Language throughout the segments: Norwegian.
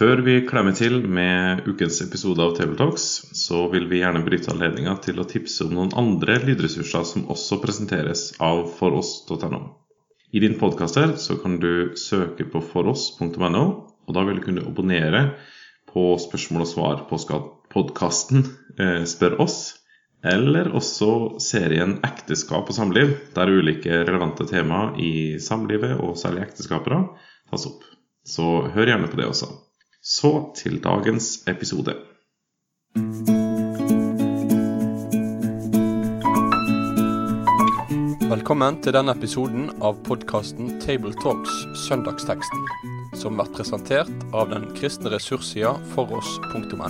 Før vi klemmer til med ukens episode av Tabletalks, så vil vi gjerne bryte anledninga til å tipse om noen andre lydressurser som også presenteres av foross.no. I din podkaster så kan du søke på foross.no, og da vil du kunne abonnere på spørsmål og svar på podkasten eh, Spør oss, eller også serien Ekteskap og samliv, der ulike relevante tema i samlivet, og særlig ekteskapere, tas opp. Så hør gjerne på det også. Så til dagens episode. Velkommen til denne episoden av podkasten Tabletalks Søndagsteksten, som blir presentert av den kristne ressurssida foross.no.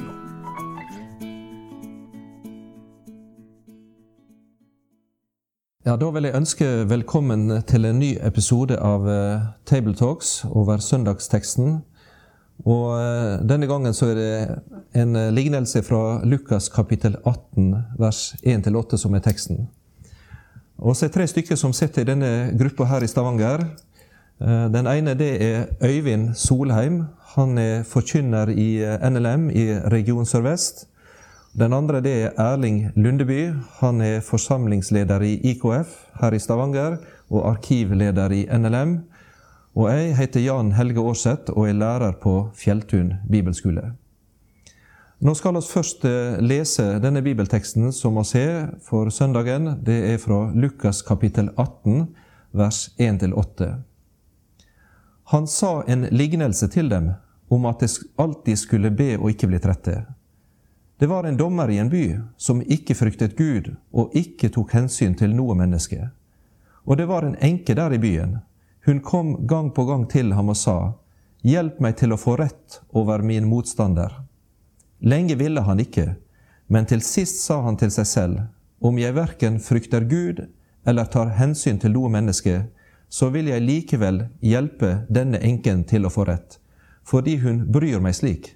Ja, Da vil jeg ønske velkommen til en ny episode av eh, Tabletalks over søndagsteksten og eh, Denne gangen så er det en eh, lignelse fra Lukas kapittel 18, vers 1-8, som er teksten. Og så er det tre stykker som sitter i denne gruppa her i Stavanger. Eh, den ene det er Øyvind Solheim. Han er forkynner i NLM i Region Sør-Vest. Den andre det er Erling Lundeby. Han er forsamlingsleder i IKF her i Stavanger og arkivleder i NLM. Og jeg heter Jan Helge Aarseth og er lærer på Fjelltun bibelskole. Nå skal vi først eh, lese denne bibelteksten som vi har for søndagen. Det er fra Lukas kapittel 18, vers 1-8. Han sa en lignelse til dem om at de alltid skulle be og ikke bli trette. Det var en dommer i en by som ikke fryktet Gud og ikke tok hensyn til noe menneske. Og det var en enke der i byen hun kom gang på gang til ham og sa, Hjelp meg til å få rett over min motstander. Lenge ville han ikke, men til sist sa han til seg selv, Om jeg verken frykter Gud eller tar hensyn til noe menneske, så vil jeg likevel hjelpe denne enken til å få rett, fordi hun bryr meg slik.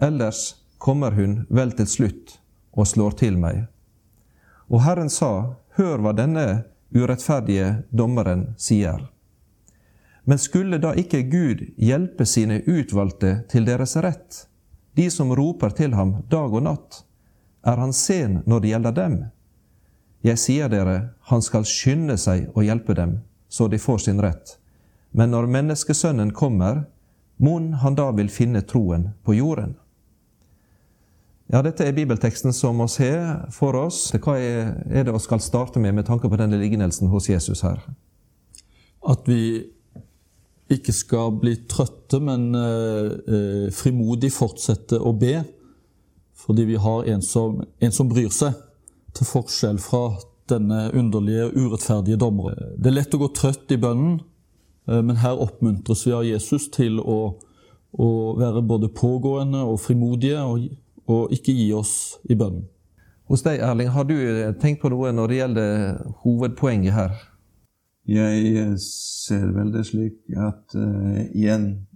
Ellers kommer hun vel til slutt og slår til meg. Og Herren sa, Hør hva denne urettferdige dommeren sier. Men skulle da ikke Gud hjelpe sine utvalgte til deres rett, de som roper til ham dag og natt? Er han sen når det gjelder dem? Jeg sier dere, han skal skynde seg å hjelpe dem, så de får sin rett. Men når Menneskesønnen kommer, mon han da vil finne troen på jorden? Ja, Dette er bibelteksten som vi har for oss. Hva er det vi skal starte med med tanke på denne lignelsen hos Jesus her? At vi ikke skal bli trøtte, men eh, eh, frimodig fortsette å be. Fordi vi har en som, en som bryr seg, til forskjell fra denne underlige, urettferdige dommeren. Det er lett å gå trøtt i bønnen, eh, men her oppmuntres vi av Jesus til å, å være både pågående og frimodige, og, og ikke gi oss i bønnen. Hos deg, Erling, har du tenkt på noe når det gjelder hovedpoenget her? Jeg eh, ser vel det slik at uh, igjen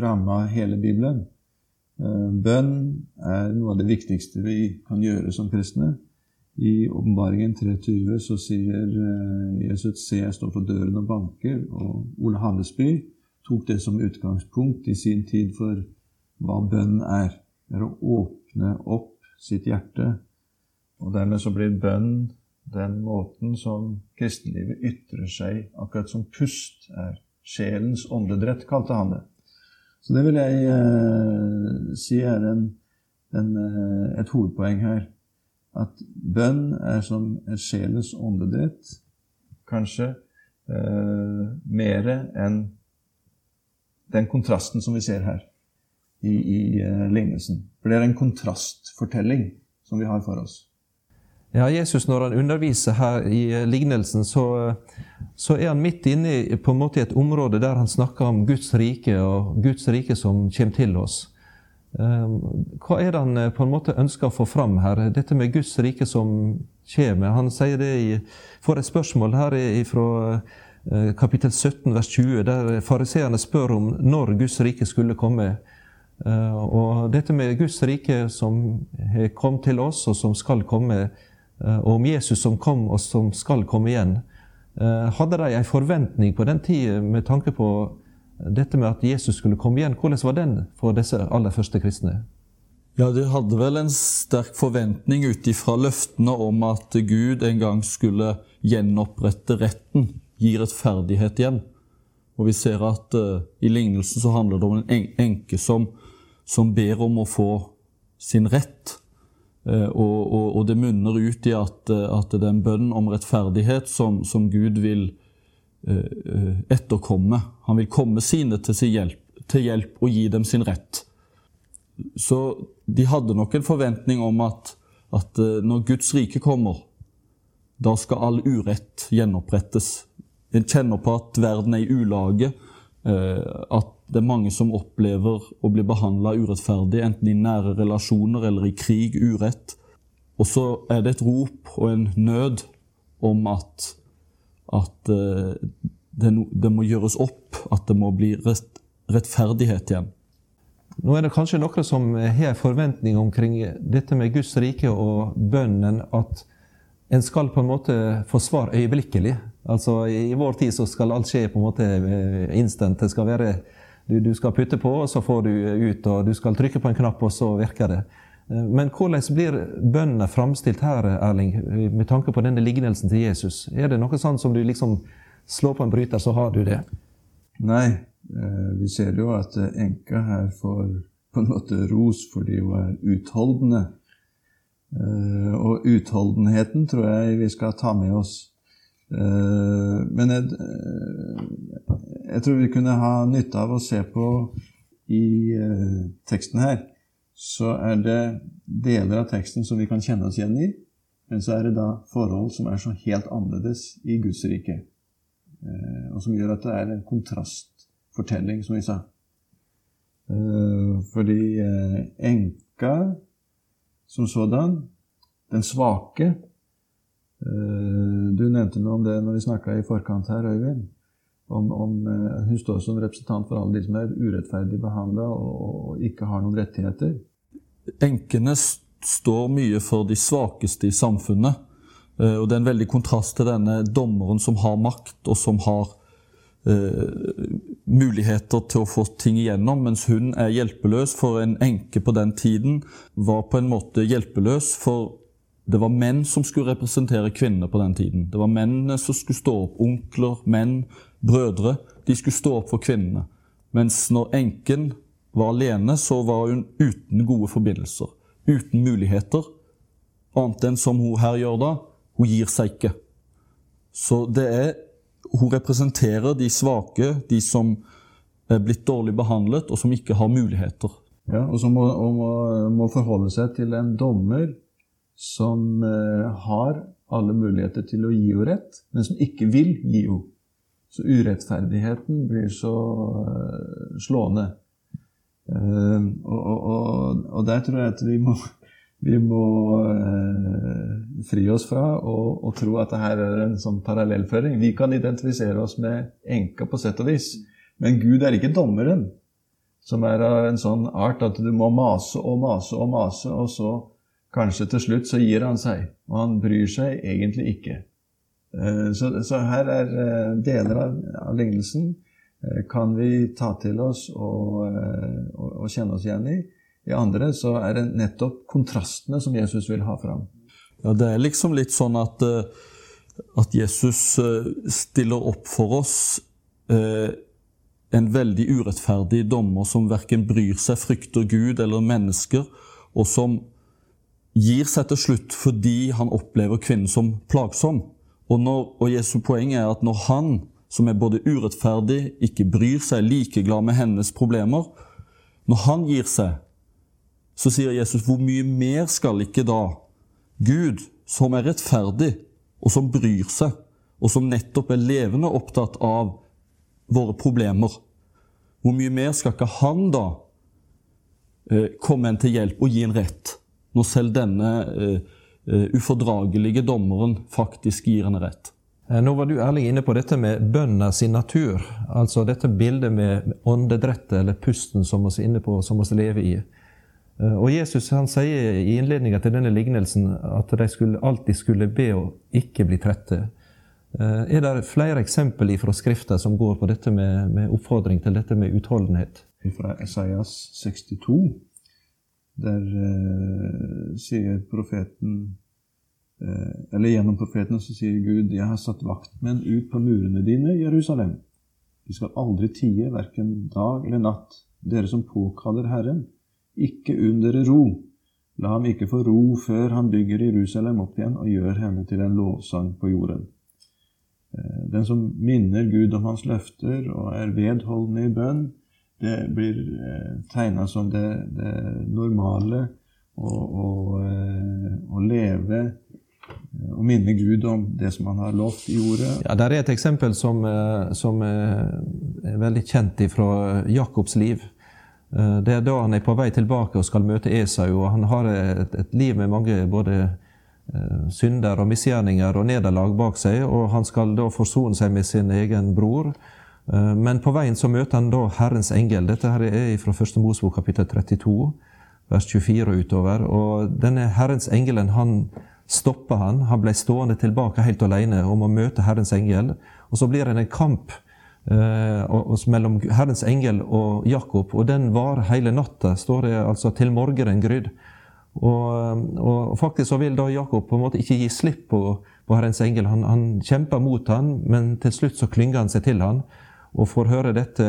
ramma hele Bibelen. Uh, bønn er noe av det viktigste vi kan gjøre som kristne. I Åpenbaringen 3.20 så sier uh, Jesus 'Se, jeg står for døren og banker'. Og Ole Hannesby tok det som utgangspunkt i sin tid for hva bønn er. Det er å åpne opp sitt hjerte. Og dermed så blir bønn den måten som kristenlivet ytrer seg, akkurat som pust er sjelens åndedrett, kalte han det. Så det vil jeg eh, si er en, en, eh, et hovedpoeng her. At bønn er som sjelens åndedrett. Kanskje eh, mer enn den kontrasten som vi ser her i, i eh, lignelsen. For det er en kontrastfortelling som vi har for oss. Ja, Jesus når han underviser her i eh, lignelsen, så, så, er han midt inne i på en måte et område der han snakker om Guds rike, og Guds rike som kommer til oss. Ehm, hva er det han eh, på en måte ønsker å få fram her? Dette med Guds rike som kommer. Han sier det i, får et spørsmål her fra eh, kapittel 17, vers 20, der fariseerne spør om når Guds rike skulle komme. Og dette med Guds rike som har kommet til oss, og som skal komme, Eh, og om Jesus som kom, og som skal komme igjen. Eh, hadde de en forventning på den tida med tanke på dette med at Jesus skulle komme igjen, hvordan var den for disse aller første kristne? Ja, De hadde vel en sterk forventning ut ifra løftene om at Gud en gang skulle gjenopprette retten, gi rettferdighet igjen. Og vi ser at uh, i lignelsen så handler det om en enke som, som ber om å få sin rett. Uh, og, og, og, det munner ut i at, uh, at det er en bønn om rettferdighet som, som Gud vil etterkomme. Han vil komme sine til, sin hjelp, til hjelp og gi dem sin rett. Så de hadde nok en forventning om at, at når Guds rike kommer, da skal all urett gjenopprettes. En kjenner på at verden er i ulage, eh, at det er mange som opplever å bli behandla urettferdig, enten i nære relasjoner eller i krig, urett. Og så er det et rop og en nød om at, at eh, det, det, må gjøres opp, at det må bli rett, rettferdighet igjen. Nå er det kanskje noen som har forventning omkring dette med Guds rike og bønnen, at en skal på en måte få svar øyeblikkelig. Altså, I vår tid så skal alt skje på en måte eh, instant. Det skal være, du, du, skal putte på, og så får du ut. og Du skal trykke på en knapp, og så virker det. Eh, men hvordan blir bønnene framstilt her, Erling, med tanke på denne lignelsen til Jesus? Er det noe sånn som du liksom slår på en bryter, så har du det? Nei. Eh, vi ser jo at enka her får på en måte ros fordi hun er utholdende. Og utholdenheten tror jeg vi skal ta med oss Eh, men jeg, eh, jeg, tror vi kunne ha nytte av å se på i eh, teksten her, så er det deler av teksten som vi kan kjenne oss igjen i, men så er det da forhold som er så helt annerledes i Guds rike. Og som gjør at det er en kontrastfortelling, som vi sa. Fordi enka som sådan, den svake, Eh, du nevnte noe om det når vi snakka i forkant her, Øyvind. Om, om, eh, hun står som representant for alle de som er urettferdig behandla og, og, ikke har noen rettigheter. Enkene står mye for de svakeste i samfunnet. Eh, og Det er en veldig kontrast til denne dommeren som har makt, og som har eh, muligheter til å få ting igjennom, mens hun er hjelpeløs. For en enke på den tiden var på en måte hjelpeløs. for det var menn som skulle representere kvinner på den tiden. Det var mennene som skulle stå opp. Onkler, menn, brødre. De skulle stå opp for kvinnene. Mens når enken var alene, så var hun uten gode forbindelser. Uten muligheter. Annet enn som hun her gjør da. Hun gir seg ikke. Så det er Hun representerer de svake, de som er blitt dårlig behandlet, og som ikke har muligheter. Ja, Og som må, må, må forholde seg til en dommer som eh, har alle muligheter til å gi henne rett, men som ikke vil gi henne. Så urettferdigheten blir så uh, slående. Uh, og, og, og, der tror jeg at vi må, vi må fri oss fra og, og, tro at det her er en sånn parallellføring. Vi kan identifisere oss med enka på sett og vis, men Gud er ikke dommeren. Som er av en sånn art at du må mase og mase og mase, og så Kanskje til slutt så gir han seg, og han bryr seg egentlig ikke. Eh, så, så her er eh, deler av, av lignelsen eh, kan vi ta til oss og, og, og, kjenne oss igjen i. I andre så er det nettopp kontrastene som Jesus vil ha fram. Ja, Det er liksom litt sånn at, at Jesus stiller opp for oss en veldig urettferdig dommer som verken bryr seg, frykter Gud eller mennesker, og som gir seg til slutt fordi han opplever kvinnen som plagsom. Og, når, og Jesu poeng er at når han, som er både urettferdig, ikke bryr seg, likeglad med hennes problemer Når han gir seg, så sier Jesus, hvor mye mer skal ikke da Gud, som er rettferdig, og som bryr seg, og som nettopp er levende opptatt av våre problemer, hvor mye mer skal ikke han da eh, komme en til hjelp og gi en rett? Når selv denne uh, ufordragelige dommeren faktisk gir henne rett. Eh, nå var du ærlig inne på dette med bønna sin natur. Altså dette bildet med åndedrettet, eller pusten, som vi er inne på, som vi lever i. Og Jesus han sier i innledninga til denne lignelsen at de skulle, alltid skulle be å ikke bli trette. Er det flere eksempler fra Skrifta som går på dette med, med oppfordring til dette med utholdenhet? Fra Esaias 62, der eh, sier profeten eh, Eller gjennom profeten så sier Gud, 'Jeg har satt vaktmenn ut på murene dine, Jerusalem.' De skal aldri tie, verken dag eller natt, dere som påkaller Herren. Ikke unn dere ro. La ham ikke få ro før han bygger Jerusalem opp igjen og gjør henne til en lovsang på jorden. Eh, den som minner Gud om hans løfter og er vedholdende i bønn, det blir eh, tegna som det, det, normale å, eh, leve og minne Gud om det som han har lovt i ordet. Ja, Der er et eksempel som, som er veldig kjent fra Jakobs liv. Det er da han er på vei tilbake og skal møte Esau. og Han har et, et liv med mange både Eh, synder og misgjerninger og nederlag bak seg, og han skal da forsone seg med sin egen bror. Eh, men på veien så møter han da Herrens engel. Dette her er fra 1. Mosebok kapittel 32, vers 24 og utover. Og denne Herrens engelen, han stopper han. Han ble stående tilbake helt alene om å møte Herrens engel. Og så blir det en kamp eh, mellom Herrens engel og Jakob, og den var hele natta, står det altså til morgenen grydd. Og, og, faktisk så vil da Jakob på en måte ikke gi slipp på, på Herrens engel. Han, han, kjemper mot han, men til slutt så klynger han seg til han og får høre dette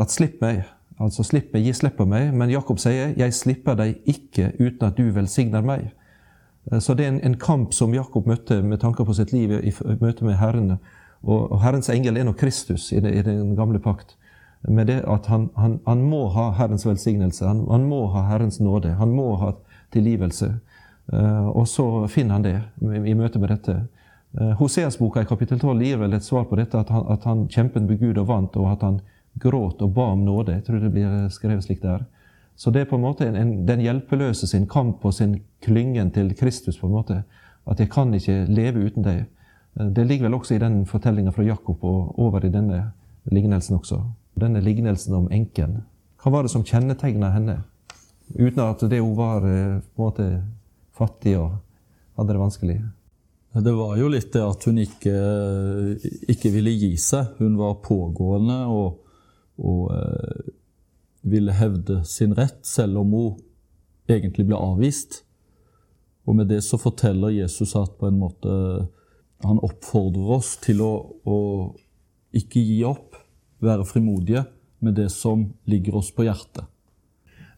at slipp meg, altså slipp meg, gi slipp på meg. Men Jakob sier jeg slipper deg ikke uten at du velsigner meg. Så det er en, en kamp som Jakob møtte med tanke på sitt liv i, i møte med Herren. Og, og Herrens engel er nå Kristus i, det, i, den gamle pakt. Med det at han, han, han må ha Herrens velsignelse, han, han må ha Herrens nåde. Han må ha tilgivelse. Eh, og så finner han det i møte med dette. Eh, Hoseas-boka i kapittel 12 gir vel et svar på dette, at han, at han kjempet med Gud og vant, og at han gråt og ba om nåde. Jeg tror det blir skrevet slik der. Så det er på en måte en, en, den hjelpeløse sin kamp og sin klyngen til Kristus. på en måte, At jeg kan ikke leve uten deg. Eh, det ligger vel også i den fortellinga fra Jakob og over i denne lignelsen også. Denne lignelsen om enken. Hva var det som kjennetegna henne? Uten at det hun var eh, på en måte fattig og hadde det vanskelig. Det var jo litt det at hun ikke, ikke ville gi seg. Hun var pågående og, og eh, ville hevde sin rett, selv om hun egentlig ble avvist. Og med det så forteller Jesus at på en måte han oppfordrer oss til å, å ikke gi opp, være frimodige med det som ligger oss på hjertet.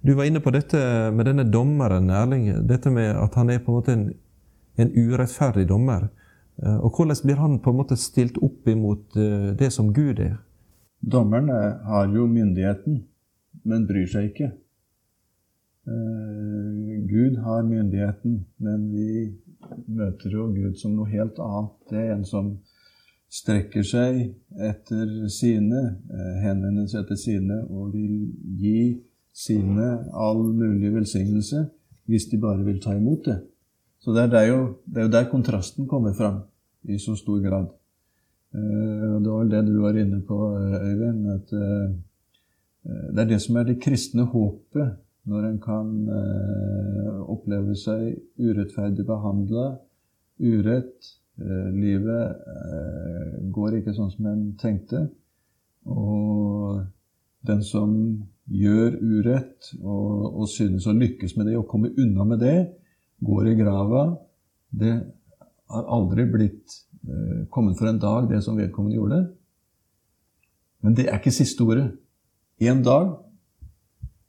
Du var inne på dette med denne dommeren, Erling. Dette med at han er på en måte en, en urettferdig dommer. Eh, og hvordan blir han på en måte stilt opp imot eh, det som Gud er? Dommeren har jo myndigheten, men bryr seg ikke. Eh, Gud har myndigheten, men vi møter jo Gud som noe helt annet. Det er en som strekker seg etter sine, henvender seg etter sine og vil gi sine all mulig velsignelse hvis de bare vil ta imot det. Så det er, jo, det er jo der kontrasten kommer fram i så stor grad. Uh, det var vel det du var inne på, Øyvind. At uh, det er det som er det kristne håpet når en kan uh, oppleve seg urettferdig behandla, urett. livet går ikke sånn som en tenkte. Og den som gjør urett og, og synes å lykkes med det og komme unna med det, går i grava. Det har aldri blitt eh, kommet for en dag, det som vedkommende gjorde. Men det er ikke siste ordet. En dag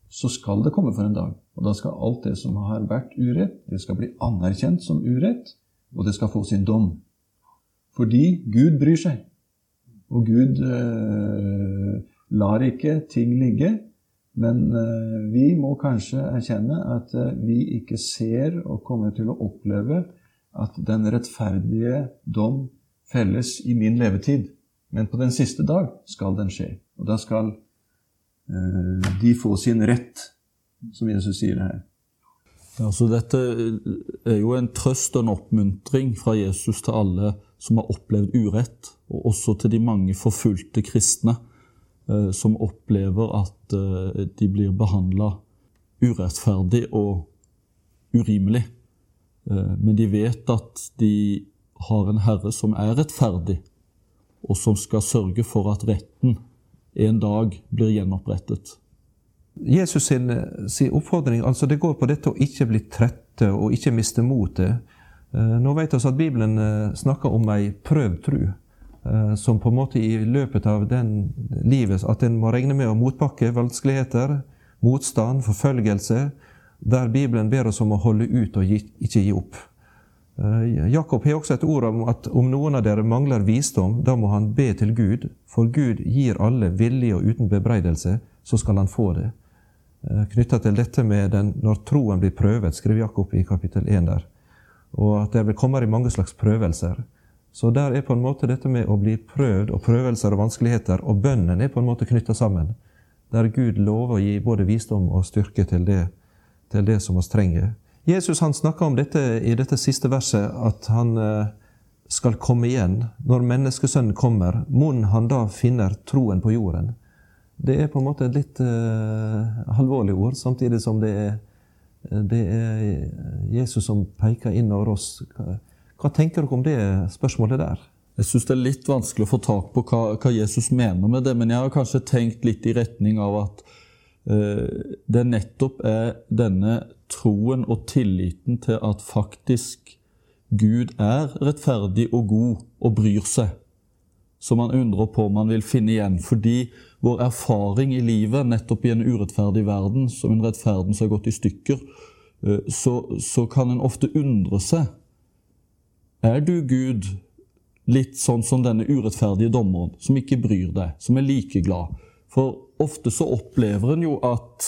så skal det komme for en dag. Og da skal alt det som har vært urett, det skal bli anerkjent som urett, og det skal få sin dom. Fordi Gud bryr seg. Og Gud eh, lar ikke ting ligge. Men eh, vi må kanskje erkjenne at eh, vi ikke ser og kommer til å oppleve at den rettferdige dom felles i min levetid. Men på den siste dag skal den skje. Og da skal eh, de få sin rett, som Jesus sier her. Altså, dette er jo en trøst og en oppmuntring fra Jesus til alle som har opplevd urett, og også til de mange forfulgte kristne som opplever at eh, de blir behandla urettferdig og urimelig. Eh, men de vet at de har en herre som er rettferdig, og som skal sørge for at retten en dag blir gjenopprettet. Jesus sin, sin oppfordring altså det går på dette å ikke bli trette og ikke miste motet. Eh, nå vet vi at Bibelen eh, snakker om ei prøvd tru, eh, som på en måte i løpet av den livet at en må regne med å motbakke vanskeligheter, motstand, forfølgelse, der Bibelen ber oss om å holde ut og ikke gi opp. Jakob har også et ord om at om noen av dere mangler visdom, da må han be til Gud, for Gud gir alle villig og uten bebreidelse, så skal han få det. Eh, knytta til dette med den, når troen blir prøvet, skriver Jakob i kapittel 1 der. Og at det vil komme i mange slags prøvelser. Så der er på en måte dette med å bli prøvd og prøvelser og vanskeligheter, og bønnen er på en måte knytta sammen. Der Gud lover å gi både visdom og styrke til det, til det som vi trenger. Jesus han snakker om dette i dette siste verset, at han eh, skal komme igjen. Når menneskesønnen kommer, mon han da finner troen på jorden? Det er på en måte et litt uh, alvorlig ord, samtidig som det er, det er Jesus som peker inn over oss. Hva, tenker dere om det spørsmålet der? Jeg syns det er litt vanskelig å få tak på hva, hva, Jesus mener med det, men jeg har kanskje tenkt litt i retning av at eh, det nettopp er denne troen og tilliten til at faktisk Gud er rettferdig og god og bryr seg, som man undrer på om man vil finne igjen. Fordi vår erfaring i livet, nettopp i en urettferdig verden, som en rettferden som har gått i stykker, eh, så, så kan en ofte undre seg. Er du Gud litt sånn som denne urettferdige dommeren, som ikke bryr deg, som er like glad? For ofte så opplever en jo at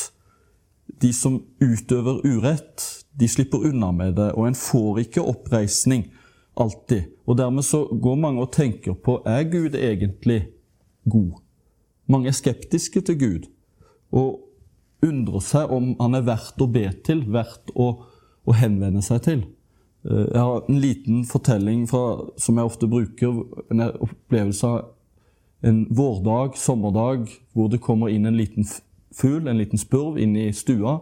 de som utøver urett, de slipper unna med det, og en får ikke oppreisning alltid. Og dermed så går mange og tenker på er Gud egentlig god? Mange er skeptiske til Gud og undrer seg om han er verdt å be til, verdt å, å henvende seg til. Eh, jeg har en liten fortelling fra, som jeg ofte bruker, en opplevelse av en vårdag, sommerdag, hvor det kommer inn en liten fugl, en liten spurv, inn i stua.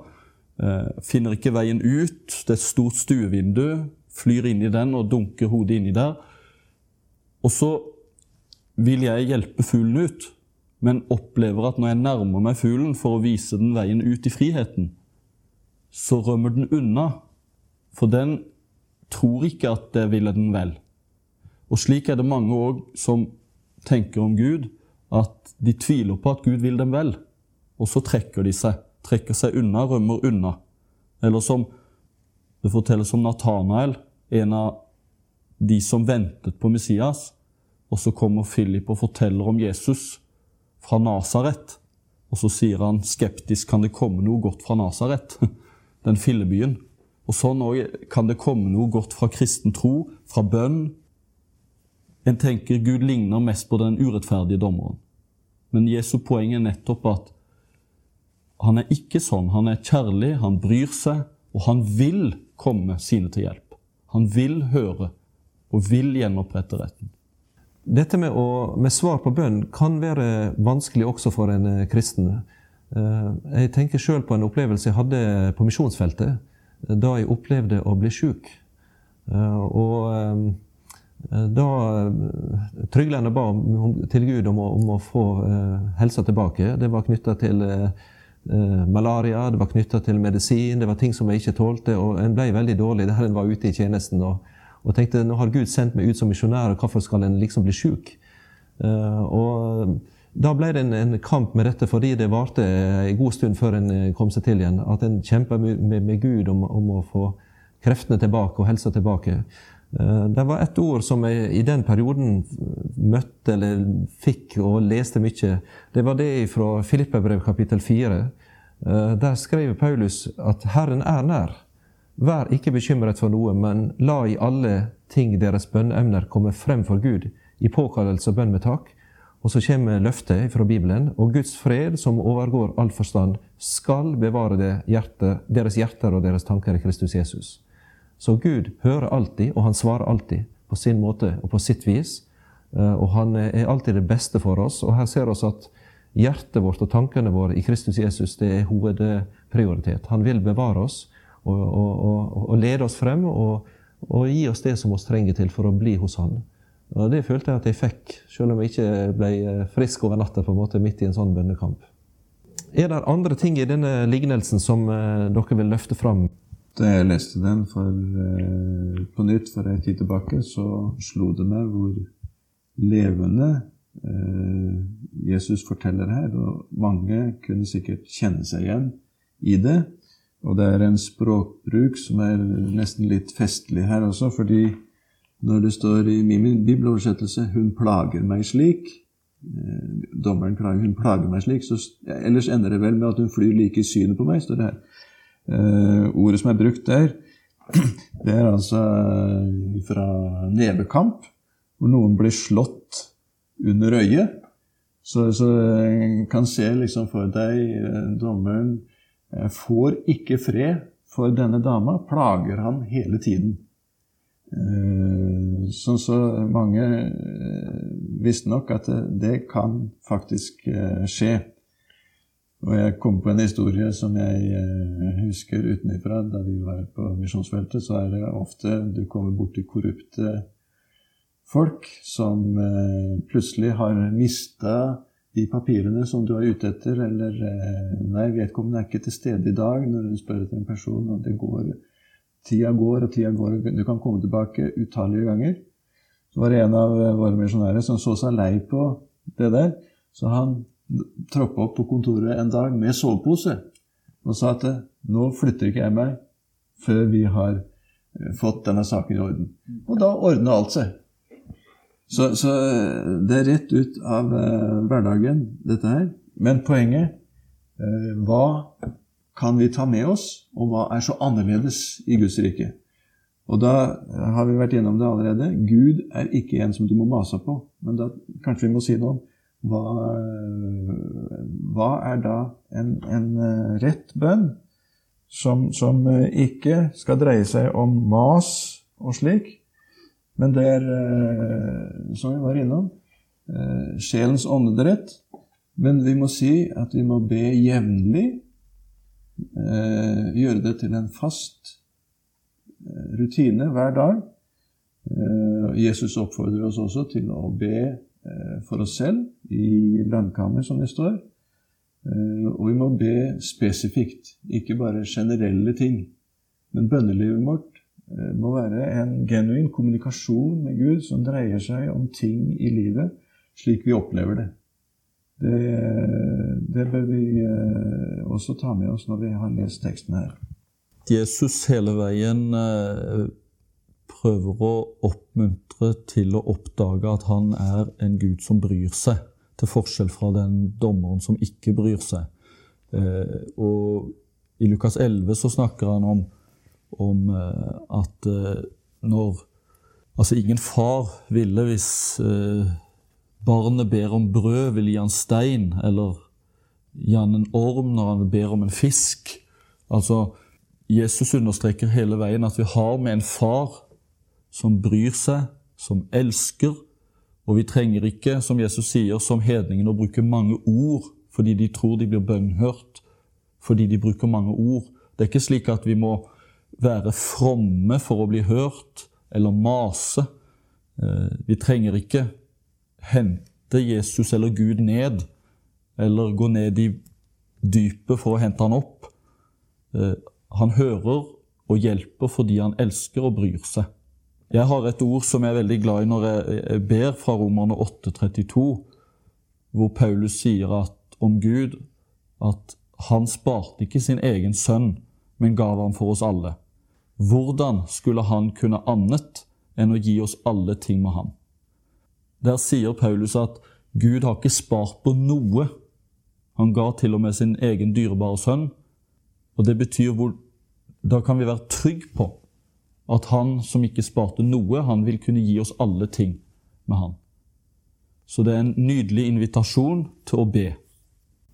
Eh, finner ikke veien ut. Det er et stort stuevindu. Flyr inn i den og dunker hodet inni der. Og så vil jeg hjelpe fuglen ut men opplever at når jeg nærmer meg fuglen for å vise den veien ut i friheten, så rømmer den unna, for den tror ikke at det ville den vel. Og slik er det mange òg som tenker om Gud, at de tviler på at Gud vil dem vel, og så trekker de seg. Trekker seg unna, rømmer unna. Eller som det fortelles om Natanael, en av de som ventet på Messias, og så kommer Philip og forteller om Jesus fra Nasaret. Og så sier han skeptisk kan det komme noe godt fra Nasaret, den fillebyen. Og sånn òg kan det komme noe godt fra kristen tro, fra bønn. En tenker Gud ligner mest på den urettferdige dommeren. Men Jesu poeng er nettopp at han er ikke sånn. Han er kjærlig, han bryr seg, og han vil komme sine til hjelp. Han vil høre og vil gjenopprette retten. Dette med, å, med, svar på bønn kan være vanskelig også for en eh, kristen. Eh, jeg tenker sjøl på en opplevelse jeg hadde på misjonsfeltet da jeg opplevde å bli sjuk. Og da tryglerne ba til Gud om å, om å få helsa tilbake. Det var knytta til malaria, det var knytta til medisin, det var ting som jeg ikke tålte. Og en ble veldig dårlig der en var ute i tjenesten. og og tenkte nå har Gud sendt meg ut som misjonær, og hvorfor skal en liksom bli sjuk? Og da ble det en, en, kamp med dette, fordi det varte en god stund før en eh, kom seg til igjen. At en kjempa med, med, Gud om, om, å få kreftene tilbake og helsa tilbake. Uh, det var ett ord som jeg i den perioden møtte eller fikk og leste mye. Det var det fra Filippabrev kapittel 4. Uh, der skrev Paulus at Herren er nær. Vær ikke bekymret for noe, men la i alle ting deres bønneemner komme frem for Gud i påkallelse og bønn med takk. Og så kommer løftet fra Bibelen, og Guds fred, som overgår all forstand, skal bevare hjerte, deres hjerter og deres tanker i Kristus Jesus. Så Gud hører alltid, og han svarer alltid på sin måte og på sitt vis. Eh, og han er alltid det beste for oss. Og her ser vi at hjertet vårt og tankene våre i Kristus Jesus det er hovedprioritet. Han vil bevare oss og, og, og, lede oss frem og, og gi oss det som vi trenger til for å bli hos Han. Og Det følte jeg at jeg fikk, selv om jeg ikke ble frisk over natta på en måte midt i en sånn bønnekamp. Er det andre ting i denne lignelsen som dere vil løfte fram? Da jeg leste den for, på nytt for en tid tilbake, så slo det meg hvor levende Jesus forteller her. Og mange kunne sikkert kjenne seg igjen i det. Og det er en språkbruk som er nesten litt festlig her også, fordi når det står i min bibeloversettelse 'Hun plager meg slik', eh, dommeren klager 'Hun plager meg slik', så ellers ender det vel med at hun flyr like i synet på meg, står det her. Eh, ordet som er brukt der, det er altså eh, fra nevekamp, hvor noen blir slått under øyet. Så, så kan se liksom for deg dommeren får ikke fred for denne dama, plager han hele tiden. Så, så mange visste nok at det, kan faktisk skje. Og jeg kom på en historie som jeg husker utenfra. Da vi var på misjonsfeltet, så er det ofte du kommer borti korrupte folk som plutselig har mista de papirene som du er ute etter, eller Nei, vedkommende er ikke til stede i dag når du spør etter en person, og det går Tida går, og tida går, og du kan komme tilbake utallige ganger. Så var det en av våre misjonærer som så seg lei på det der, så han troppa opp på kontoret en dag med sovepose og sa at nå flytter ikke jeg meg før vi har fått denne saken i orden. Og da ordna alt seg. Så, så, det er rett ut av eh, hverdagen, dette her. Men poenget eh, Hva kan vi ta med oss, og hva er så annerledes i Guds rike? Og da har vi vært gjennom det allerede. Gud er ikke en som du må mase på. Men da kanskje vi må si noe om hva, hva er da en, en rett bønn som, som ikke skal dreie seg om mas og slik, men det er, eh, som vi var innom, eh, sjelens åndedrett. Men vi må si at vi må be jevnlig. Eh, gjøre det til en fast rutine hver dag. Jesus oppfordrer oss også til å be for oss selv i landkammer, som det står. Og vi må be spesifikt, ikke bare generelle ting. Men bønnelivet vårt Eh, må være en genuin kommunikasjon med Gud som dreier seg om ting i livet slik vi opplever det. Det, det bør vi eh, også ta med oss når vi har lest teksten her. Jesus hele veien eh, prøver å oppmuntre til å oppdage at han er en Gud som bryr seg, til forskjell fra den dommeren som ikke bryr seg. Og I Lukas 11 så snakker han om om eh, at eh, når Altså, ingen far ville, hvis eh, barnet ber om brød, vil gi han stein, eller gi han en orm når han ber om en fisk. Altså, Jesus understreker hele veien at vi har med en far som bryr seg, som elsker, og vi trenger ikke, som Jesus sier, som hedningen å bruke mange ord fordi de tror de blir bønnhørt, fordi de bruker mange ord. Det er ikke slik at vi må være fromme for å bli hørt eller mase. Eh, vi trenger ikke hente Jesus eller Gud ned eller gå ned i dypet for å hente han opp. Eh, han hører og hjelper fordi han elsker og bryr seg. Jeg har et ord som jeg er veldig glad i når jeg ber fra Romerne 8,32, hvor Paulus sier at, om Gud at han sparte ikke sin egen sønn, men gav ham for oss alle. Hvordan skulle han kunne annet enn å gi oss alle ting med ham? Der sier Paulus at Gud har ikke spart på noe. Han ga til og med sin egen dyrebare sønn. Og det betyr hvor Da kan vi være trygge på at han som ikke sparte noe, han vil kunne gi oss alle ting med han. Så det er en nydelig invitasjon til å be.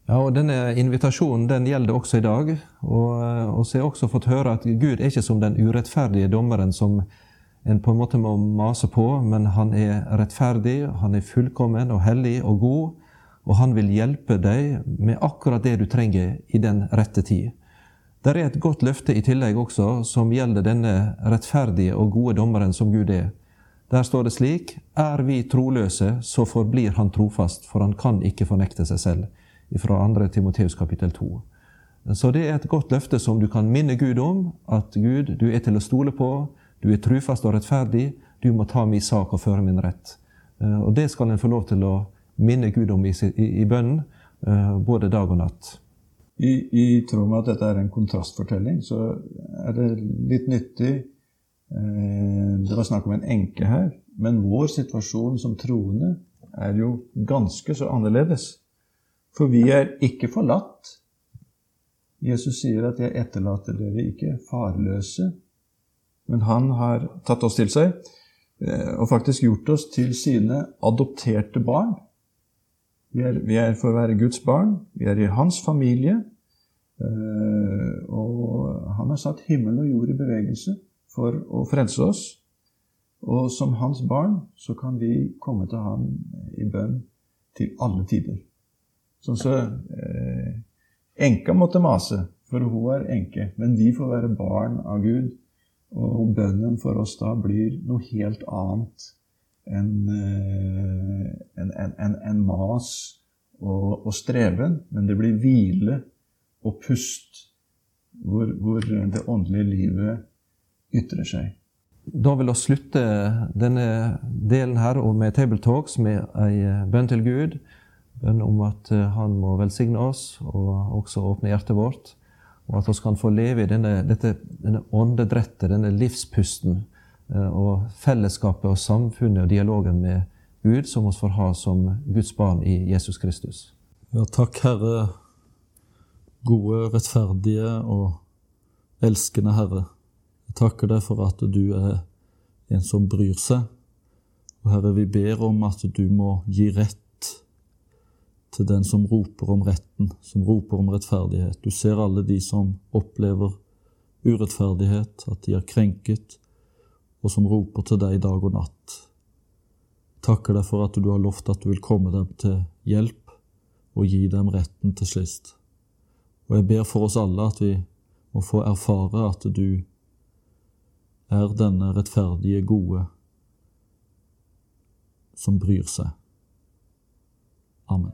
Ja, og Denne invitasjonen den gjelder også i dag. Og, så har også fått høre at Gud er ikke som den urettferdige dommeren som en på en måte må mase på, men han er rettferdig, han er fullkommen og hellig og god. Og han vil hjelpe deg med akkurat det du trenger i den rette tid. Det er et godt løfte i tillegg også, som gjelder denne rettferdige og gode dommeren som Gud er. Der står det slik:" Er vi troløse, så forblir han trofast, for han kan ikke fornekte seg selv. Fra 2. Timoteus kapittel 2. Så det er et godt løfte som du kan minne Gud om, at Gud, du er til å stole på, du er trufast og rettferdig, du må ta min sak og føre min rett. Eh, og det skal en få lov til å minne Gud om i, i, i bønnen, eh, både dag og natt. I, I tråd med at dette er en kontrastfortelling, så er det litt nyttig eh, Det var snakk om en enke her, men vår situasjon som troende er jo ganske så annerledes. For vi er ikke forlatt. Jesus sier at 'jeg etterlater dere ikke farløse', men han har tatt oss til seg og faktisk gjort oss til sine adopterte barn. Vi er, vi er for å være Guds barn. Vi er i hans familie. Eh, og han har satt himmel og jord i bevegelse for å frelse oss. Og som hans barn så kan vi komme til ham i bønn til alle tider. Sånn så eh, Enka måtte mase, for hun er enke. Men vi får være barn av Gud. Og bønnen for oss da blir noe helt annet en, en, en, en mas og, og, streven, men det blir hvile og pust hvor, hvor det åndelige livet ytrer seg. Da vil vi slutte denne delen her med Table Talks med ei bønn til Gud. Bønn om at Han må velsigne oss og også åpne hjertet vårt. Og at vi kan få leve i denne, dette, denne åndedrettet, denne livspusten Eh, og fellesskapet og samfunnet og dialogen med Gud som vi får ha som Guds barn i Jesus Kristus. Ja, takk, Herre, gode, rettferdige og elskende Herre. Jeg takker deg for at du er en som bryr seg. Og Herre, vi ber om at du må gi rett til den som roper om retten, som roper om rettferdighet. Du ser alle de som opplever urettferdighet, at de er krenket, og som roper til deg dag og natt. Takker deg for at du har lovt at du vil komme dem til hjelp og gi dem retten til sist. Og jeg ber for oss alle at vi må få erfare at du er denne rettferdige, gode som bryr seg. Amen.